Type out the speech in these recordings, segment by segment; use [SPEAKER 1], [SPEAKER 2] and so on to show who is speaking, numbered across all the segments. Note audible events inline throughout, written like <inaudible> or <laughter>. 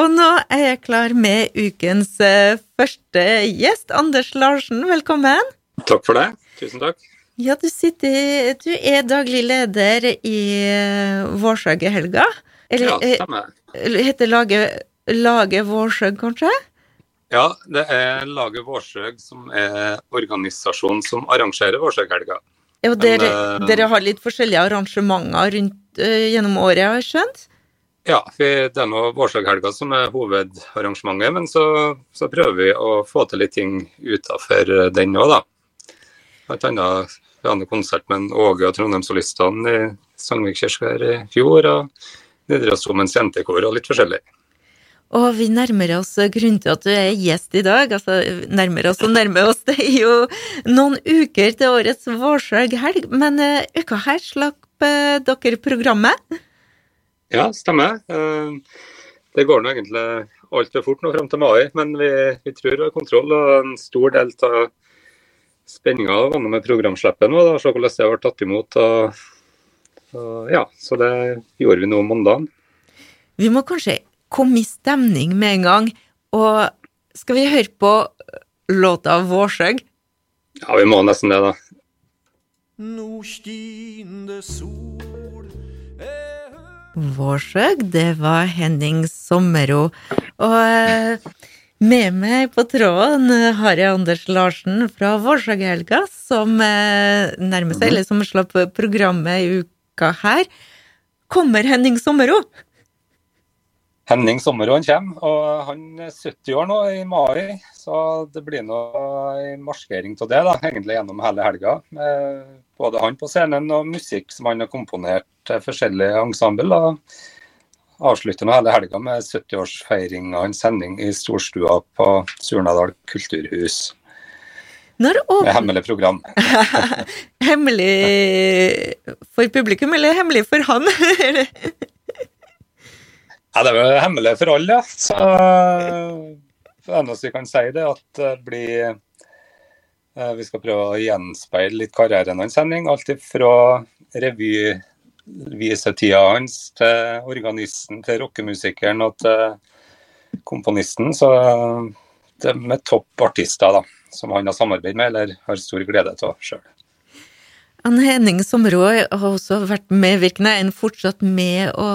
[SPEAKER 1] Og nå er jeg klar med ukens eh, første gjest, Anders Larsen. Velkommen.
[SPEAKER 2] Takk for det. Tusen takk.
[SPEAKER 1] Ja, du, sitter, du er daglig leder i eh, Vårsøghelga.
[SPEAKER 2] Ja, stemmer.
[SPEAKER 1] Eller heter laget, laget Vårsøg, kanskje?
[SPEAKER 2] Ja, det er Laget Vårsøg som er organisasjonen som arrangerer Vårsøghelga.
[SPEAKER 1] Ja, og dere, Men, dere har litt forskjellige arrangementer rundt gjennom året, har jeg skjønt?
[SPEAKER 2] Ja, vi, det er nå Vårsøghelga som er hovedarrangementet, men så, så, prøver vi å få til litt ting utafor den òg, da. Blant annet vi hadde konsert med Åge og Trondheimssolistene i Sandvik kirke i fjor. Og Nidarosdomens jentekor og litt forskjellig.
[SPEAKER 1] Og vi nærmer oss grunnen til at du er gjest i dag. Altså nærmer oss og nærmer oss. Det er jo noen uker til årets vårslaghelg, men uh, uka her slapp uh, dere programmet?
[SPEAKER 2] Ja, stemmer. Uh, det går nå egentlig altfor fort nå fram til mai, men vi, vi tror vi har kontroll. Og en stor del av spenninga var med programslippet nå, da, se hvordan det ble tatt imot. Og, og, ja, så det gjorde vi nå mandag.
[SPEAKER 1] Vi må kanskje komme i stemning med en gang. Og skal vi høre på låta 'Vårsøg'?
[SPEAKER 2] Ja, vi må nesten det, da.
[SPEAKER 1] Vårsøg, det var Henning Sommero. Og eh, med meg på tråden har jeg Anders Larsen fra Vårsøghelga, som eh, nærmer seg, eller som slapp programmet i uka her. Kommer Henning Sommero?
[SPEAKER 2] Henning Sommeråen kommer, og han er 70 år nå i mai. Så det blir nå en markering av det, da, egentlig gjennom hele helga. Både han på scenen og musikk som han har komponert til forskjellige ensemble. Avslutter nå hele helga med 70-årsfeiring av en sending i storstua på Surnadal kulturhus. Og... Med hemmelig program. <laughs>
[SPEAKER 1] hemmelig for publikum, eller hemmelig for han? <laughs>
[SPEAKER 2] Ja, Det er jo hemmelig for alle, ja. Så det eneste vi kan si, det er at det blir eh, Vi skal prøve å gjenspeile litt karrieren hans, Henning. Alt fra revyvisetida hans til organisten, til rockemusikeren og til komponisten. Så det er med topp artister da, som han har samarbeid med, eller har stor glede av sjøl.
[SPEAKER 1] Anne Henning Sområ har også vært medvirkende, enn fortsatt med å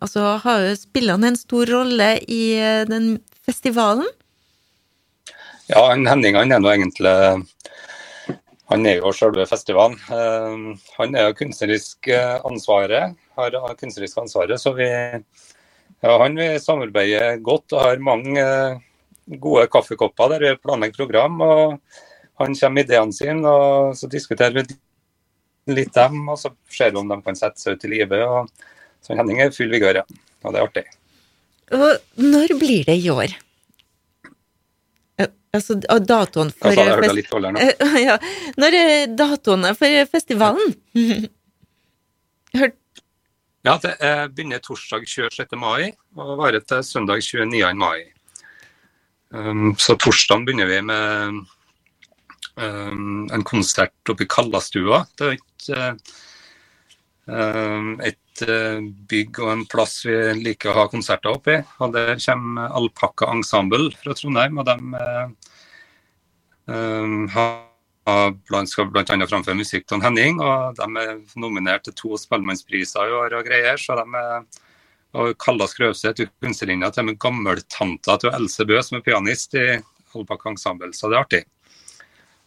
[SPEAKER 1] Altså, har jo han en stor rolle i eh, den festivalen?
[SPEAKER 2] Ja, Henning han er nå egentlig Han er jo selve festivalen. Eh, han er jo kunstnerisk eh, ansvaret, har kunstnerisk ansvaret, så vi ja, han vil samarbeide godt og har mange gode kaffekopper der vi planlegger program. og Han kommer med ideene sine, og så diskuterer vi litt dem, og så ser vi om de kan sette seg ut i livet. og Så Henning er full vigør, ja. Og det er artig.
[SPEAKER 1] Og når blir det i år? Altså datoen for
[SPEAKER 2] altså, jeg hørte litt nå. <laughs>
[SPEAKER 1] Ja, Når er datoene for festivalen? <laughs>
[SPEAKER 2] Hørt Ja, det begynner torsdag 26. mai og varer til søndag 29. mai. Um, så torsdag begynner vi med um, en konsert oppe i Kallastua. Det er et, uh, et uh, bygg og en plass vi liker å ha konserter oppi. Og Der kommer Alpakka Ensemble fra Trondheim. og de har skal bl.a. framføre musikk til Henning. og De er nominert til to Spellemannspriser i år og greier. så de er og Kalla Skrøvseth, kunstnerinna til gammeltanta til Else Bø, som er pianist i Alpakka Ensemble. Så det er artig.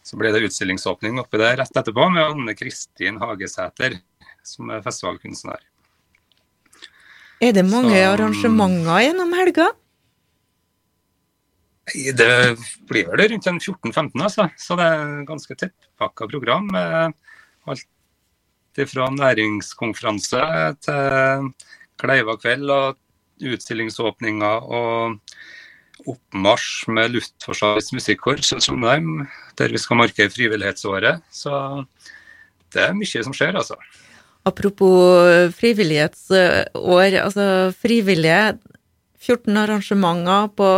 [SPEAKER 2] Så ble det utstillingsåpning oppi der rett etterpå med Anne Kristin Hagesæter, som er festivalkunstner.
[SPEAKER 1] Er det mange Så, arrangementer gjennom helga?
[SPEAKER 2] Det blir vel rundt 14-15, altså. Så det er ganske tettpakka program. Alt fra næringskonferanse til Kleiva kveld og utstillingsåpninger og oppmarsj med Luftforsvarets musikkorps i Trondheim, der vi skal markere frivillighetsåret. Så det er mye som skjer, altså.
[SPEAKER 1] Apropos frivillighetsår, altså frivillige 14 arrangementer på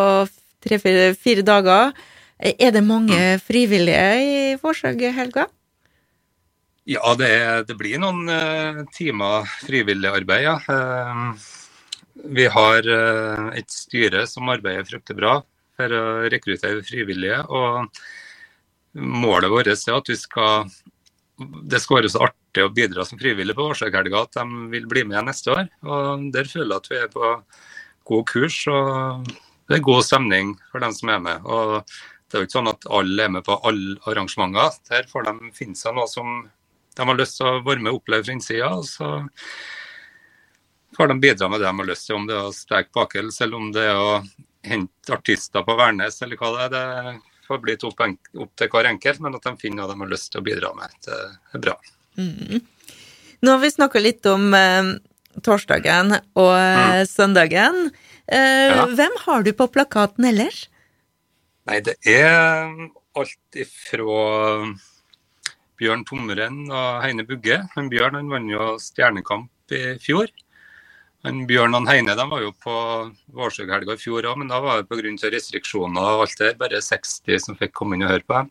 [SPEAKER 1] tre-fire dager. Er det mange mm. frivillige i Forsøk, Helga?
[SPEAKER 2] Ja, det, det, blir noen uh, timer frivilligarbeid, ja. Vi har et styre som arbeider fryktelig bra for å rekruttere frivillige. og Målet vårt er at skal det skal være så artig å bidra som frivillig på Årsakelga at de vil bli med neste år. og Der føler jeg at vi er på god kurs. og Det er god stemning for dem som er med. og Det er jo ikke sånn at alle er med på alle arrangementer. Der får de finne seg noe som de har lyst til å være med og oppleve fra innsida. Får de bidra med det de har lyst til, om det er å steke bakels eller om det er å hente artister på Værnes eller hva det er. Det får bli opp, opp, til hver enkelt, men at de finner noe de har lyst til å bidra med. Det er bra. Mm.
[SPEAKER 1] Nå har vi snakka litt om eh, torsdagen og eh, mm. søndagen. Eh, ja. Hvem har du på plakaten ellers?
[SPEAKER 2] Nei, det er alt ifra Bjørn Tomren og Heine Bugge. Men Bjørn han vant jo Stjernekamp i fjor. Han Bjørn og Heine de var jo på Vårsøghelga i fjor òg, men da var det pga. restriksjoner og alt det bare 60 som fikk komme inn og høre på dem.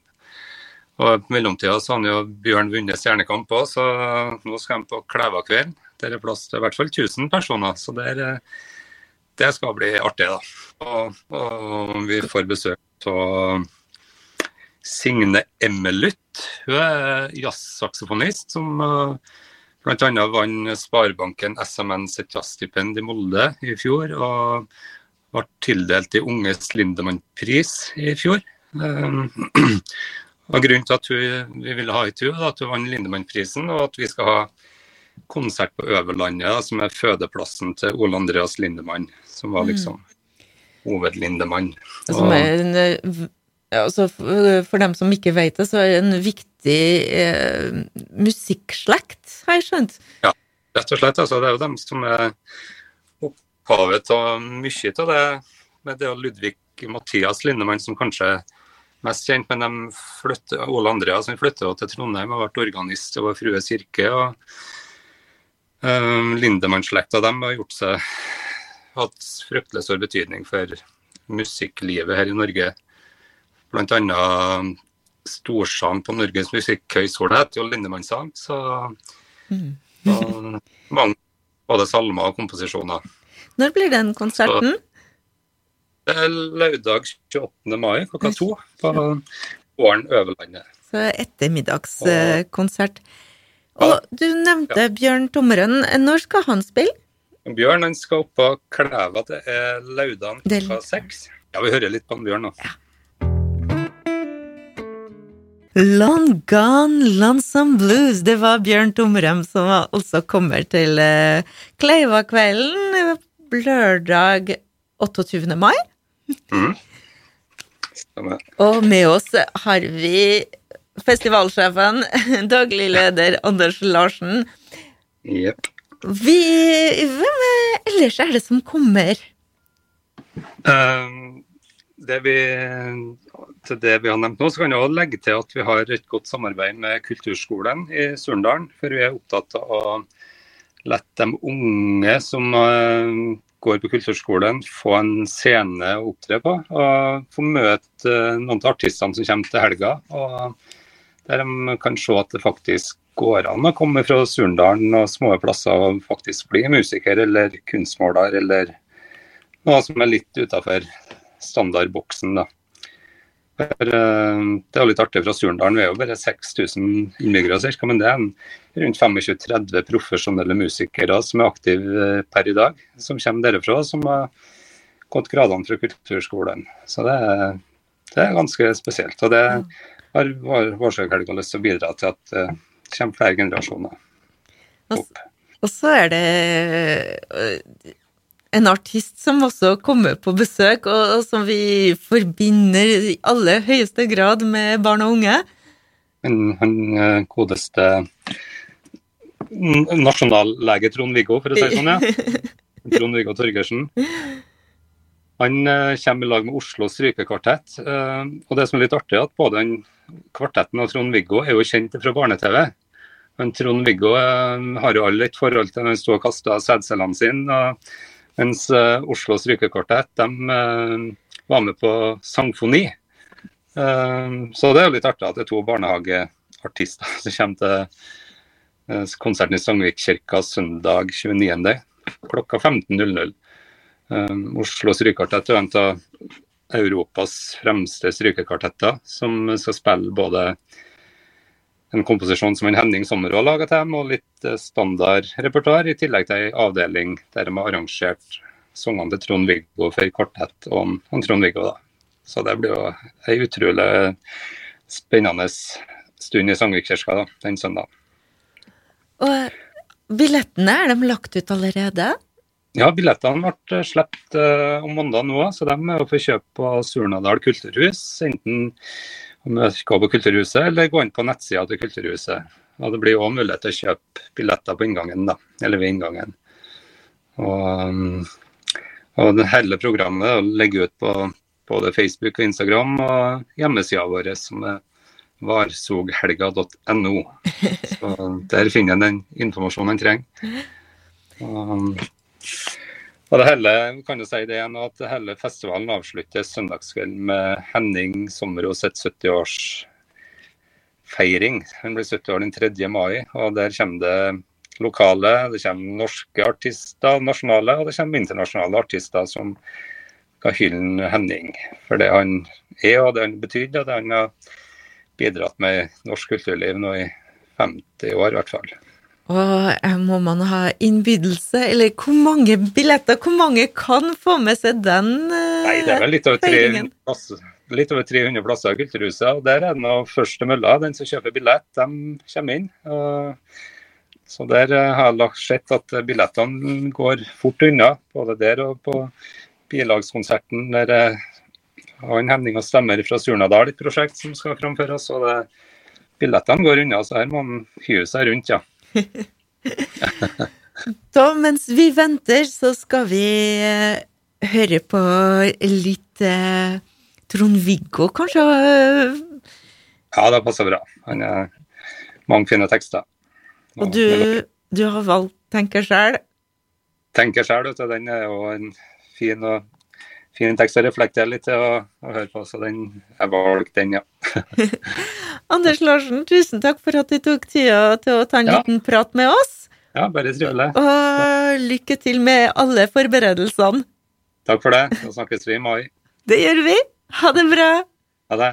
[SPEAKER 2] Og I mellomtida så har jo Bjørn vunnet Stjernekamp òg, så nå skal de på Klævakveld. Der er plass til i hvert fall 1000 personer, så der, det skal bli artig. da. Og, og vi får besøk av Signe Emmeluth. Hun er jazzsaksofonist som uh, Bl.a. vant Sparebanken SMN sitt jazzstipend i Molde i fjor, og ble tildelt de unges Lindemann-pris i fjor. Um, <clears throat> og Grunnen til at hun, vi ville ha henne, at hun vant Lindemann-prisen, og at vi skal ha konsert på Øverlandet, som er fødeplassen til Ole Andreas Lindemann, som var mm. liksom hovedlindemann.
[SPEAKER 1] Som er en, ja, altså for, dem som ikke vet det, så er det en viktig eh, musikkslekt, har jeg skjønt?
[SPEAKER 2] Ja, rett og slett. Altså, det er jo dem som er opphavet til mye av det. med det og Ludvig Mathias Lindemann som kanskje er mest kjent, men de flytter, Ole Andreas han til Trondheim og har vært organist over Frue kirke. og um, Lindemann-slekta har gjort seg hatt fryktelig stor betydning for musikklivet her i Norge. Annet storsang på Norges musikkhøgskole heter jo Lindemannssang. Så, mm. så mange både salmer og komposisjoner.
[SPEAKER 1] Når blir den konserten? Så,
[SPEAKER 2] det er lørdag 28. mai klokka to på Åren Øverlandet.
[SPEAKER 1] Så ettermiddagskonsert. Og du nevnte ja. Bjørn Tommeren. Når skal han spille?
[SPEAKER 2] Bjørn han skal opp på Klæva. Det er lørdag klokka seks. Ja, vi hører litt på Bjørn nå. Ja.
[SPEAKER 1] Long Gone Lonesome Blues. Det var Bjørn Tomrem som også kommer til uh, Kleiva-kvelden lørdag 28. mai. Mm. Og med oss har vi festivalsjefen, daglig leder Anders Larsen.
[SPEAKER 2] Yep.
[SPEAKER 1] Vi, hvem ellers er det som kommer?
[SPEAKER 2] Um, det vi til det vi har nevnt nå, så kan jeg også legge til at vi har et godt samarbeid med Kulturskolen i Surndalen. For vi er opptatt av å la de unge som uh, går på kulturskolen, få en scene å opptre på. Og få møte uh, noen av artistene som kommer til helga. og Der de kan se at det faktisk går an å komme fra Surndalen og små plasser og faktisk bli musiker eller kunstmåler eller noe som er litt utafor standardboksen. da. For, uh, det er litt artig fra Surndalen. Vi er jo bare 6000 innbyggere, ca. men det er rundt 25-30 profesjonelle musikere som er aktive uh, per i dag. Som kommer derfra, som har gått gradene fra kulturskolen. Så det er, det er ganske spesielt. Og det har Vårsøghelga lyst til å bidra til at det uh, kommer flere generasjoner opp.
[SPEAKER 1] Og så er det en artist som også kommer på besøk, og, som vi forbinder i aller høyeste grad med barn og unge.
[SPEAKER 2] Men han eh, godeste nasjonallege Trond-Viggo, for å si det sånn, ja. <laughs> Trond-Viggo Torgersen. Han uh, kommer i lag med Oslo strykekvartett. Uh, og det som er litt artig, er at både den kvartetten og Trond-Viggo er jo kjent fra barne-TV. Men Trond-Viggo har jo alle et forhold til når han står og kasta sædcellene sine. og mens uh, Oslo Strykekvartett de uh, var med på sangfoni. Uh, så det er jo litt artig at det er to barnehageartister som kommer til konserten i Sangvikkirka søndag 29. klokka 15.00. Um, Oslo Strykekartett er en av Europas fremste strykekartetter, som skal spille både en komposisjon som en Henning har laga til dem, og litt eh, standard repertoar, i tillegg til ei avdeling der de har arrangert sangene til Trond-Viggo for kvartett og Trond-Viggo. da. Så det blir jo ei utrolig spennende stund i Sangvikkirka den søndagen.
[SPEAKER 1] Og billettene, er de lagt ut allerede?
[SPEAKER 2] Ja, billettene ble sluppet uh, om mandag nå, så de er å få kjøpe på Surnadal kulturhus. Enten om jeg skal på Kulturhuset eller gå inn på nettsida til Kulturhuset. Og Det blir òg mulighet til å kjøpe billetter på inngangen, da, eller ved inngangen. Og, og det hele programmet ligger ut på både Facebook og Instagram og hjemmesida vår, som er varsoghelga.no. <laughs> Så Der finner en den informasjonen en trenger. Og, og det hele, kan du si det igjen, at hele festivalen avsluttes søndagskvelden med Henning Sommerås sitt 70-årsfeiring. Han blir 70 år den 3. mai, og der kommer det lokale, det kommer norske artister, nasjonale, og det kommer internasjonale artister som skal hylle Henning for det han er og det han betydde, og det han har bidratt med norsk kulturliv nå i 50 år i hvert fall.
[SPEAKER 1] Og må man ha innbydelse, eller hvor mange billetter, hvor mange kan få med seg den
[SPEAKER 2] feiringen? Nei, det er vel litt over 300 plasser, litt over 300 plasser i Kulturhuset. og Der er det nå første mølla. Den som kjøper billett, de kommer inn. Og, så der uh, har jeg sett at billettene går fort unna, både der og på bilagskonserten. Der har han Henning og Stemmer fra Surnadal, et prosjekt som skal framføres. og det, Billettene går unna, så her må man hyre seg rundt, ja. <laughs>
[SPEAKER 1] da, mens vi venter, så skal vi uh, høre på litt eh, Trond-Viggo, kanskje?
[SPEAKER 2] Ja, det passer bra. Han har mange fine tekster.
[SPEAKER 1] Og, og du, du, har valgt 'Tenker sjæl'?
[SPEAKER 2] 'Tenker sjæl', vet du. Den er jo en fin og fin tekst å reflektere litt til å, å høre på, så den, jeg valgte den, ja. <laughs>
[SPEAKER 1] Anders Larsen, tusen takk for at du tok tida til å ta en ja. liten prat med oss.
[SPEAKER 2] Ja, bare trivelig.
[SPEAKER 1] Og lykke til med alle forberedelsene.
[SPEAKER 2] Takk for det. Da snakkes vi i mai.
[SPEAKER 1] Det gjør vi. Ha det bra.
[SPEAKER 2] Ha det.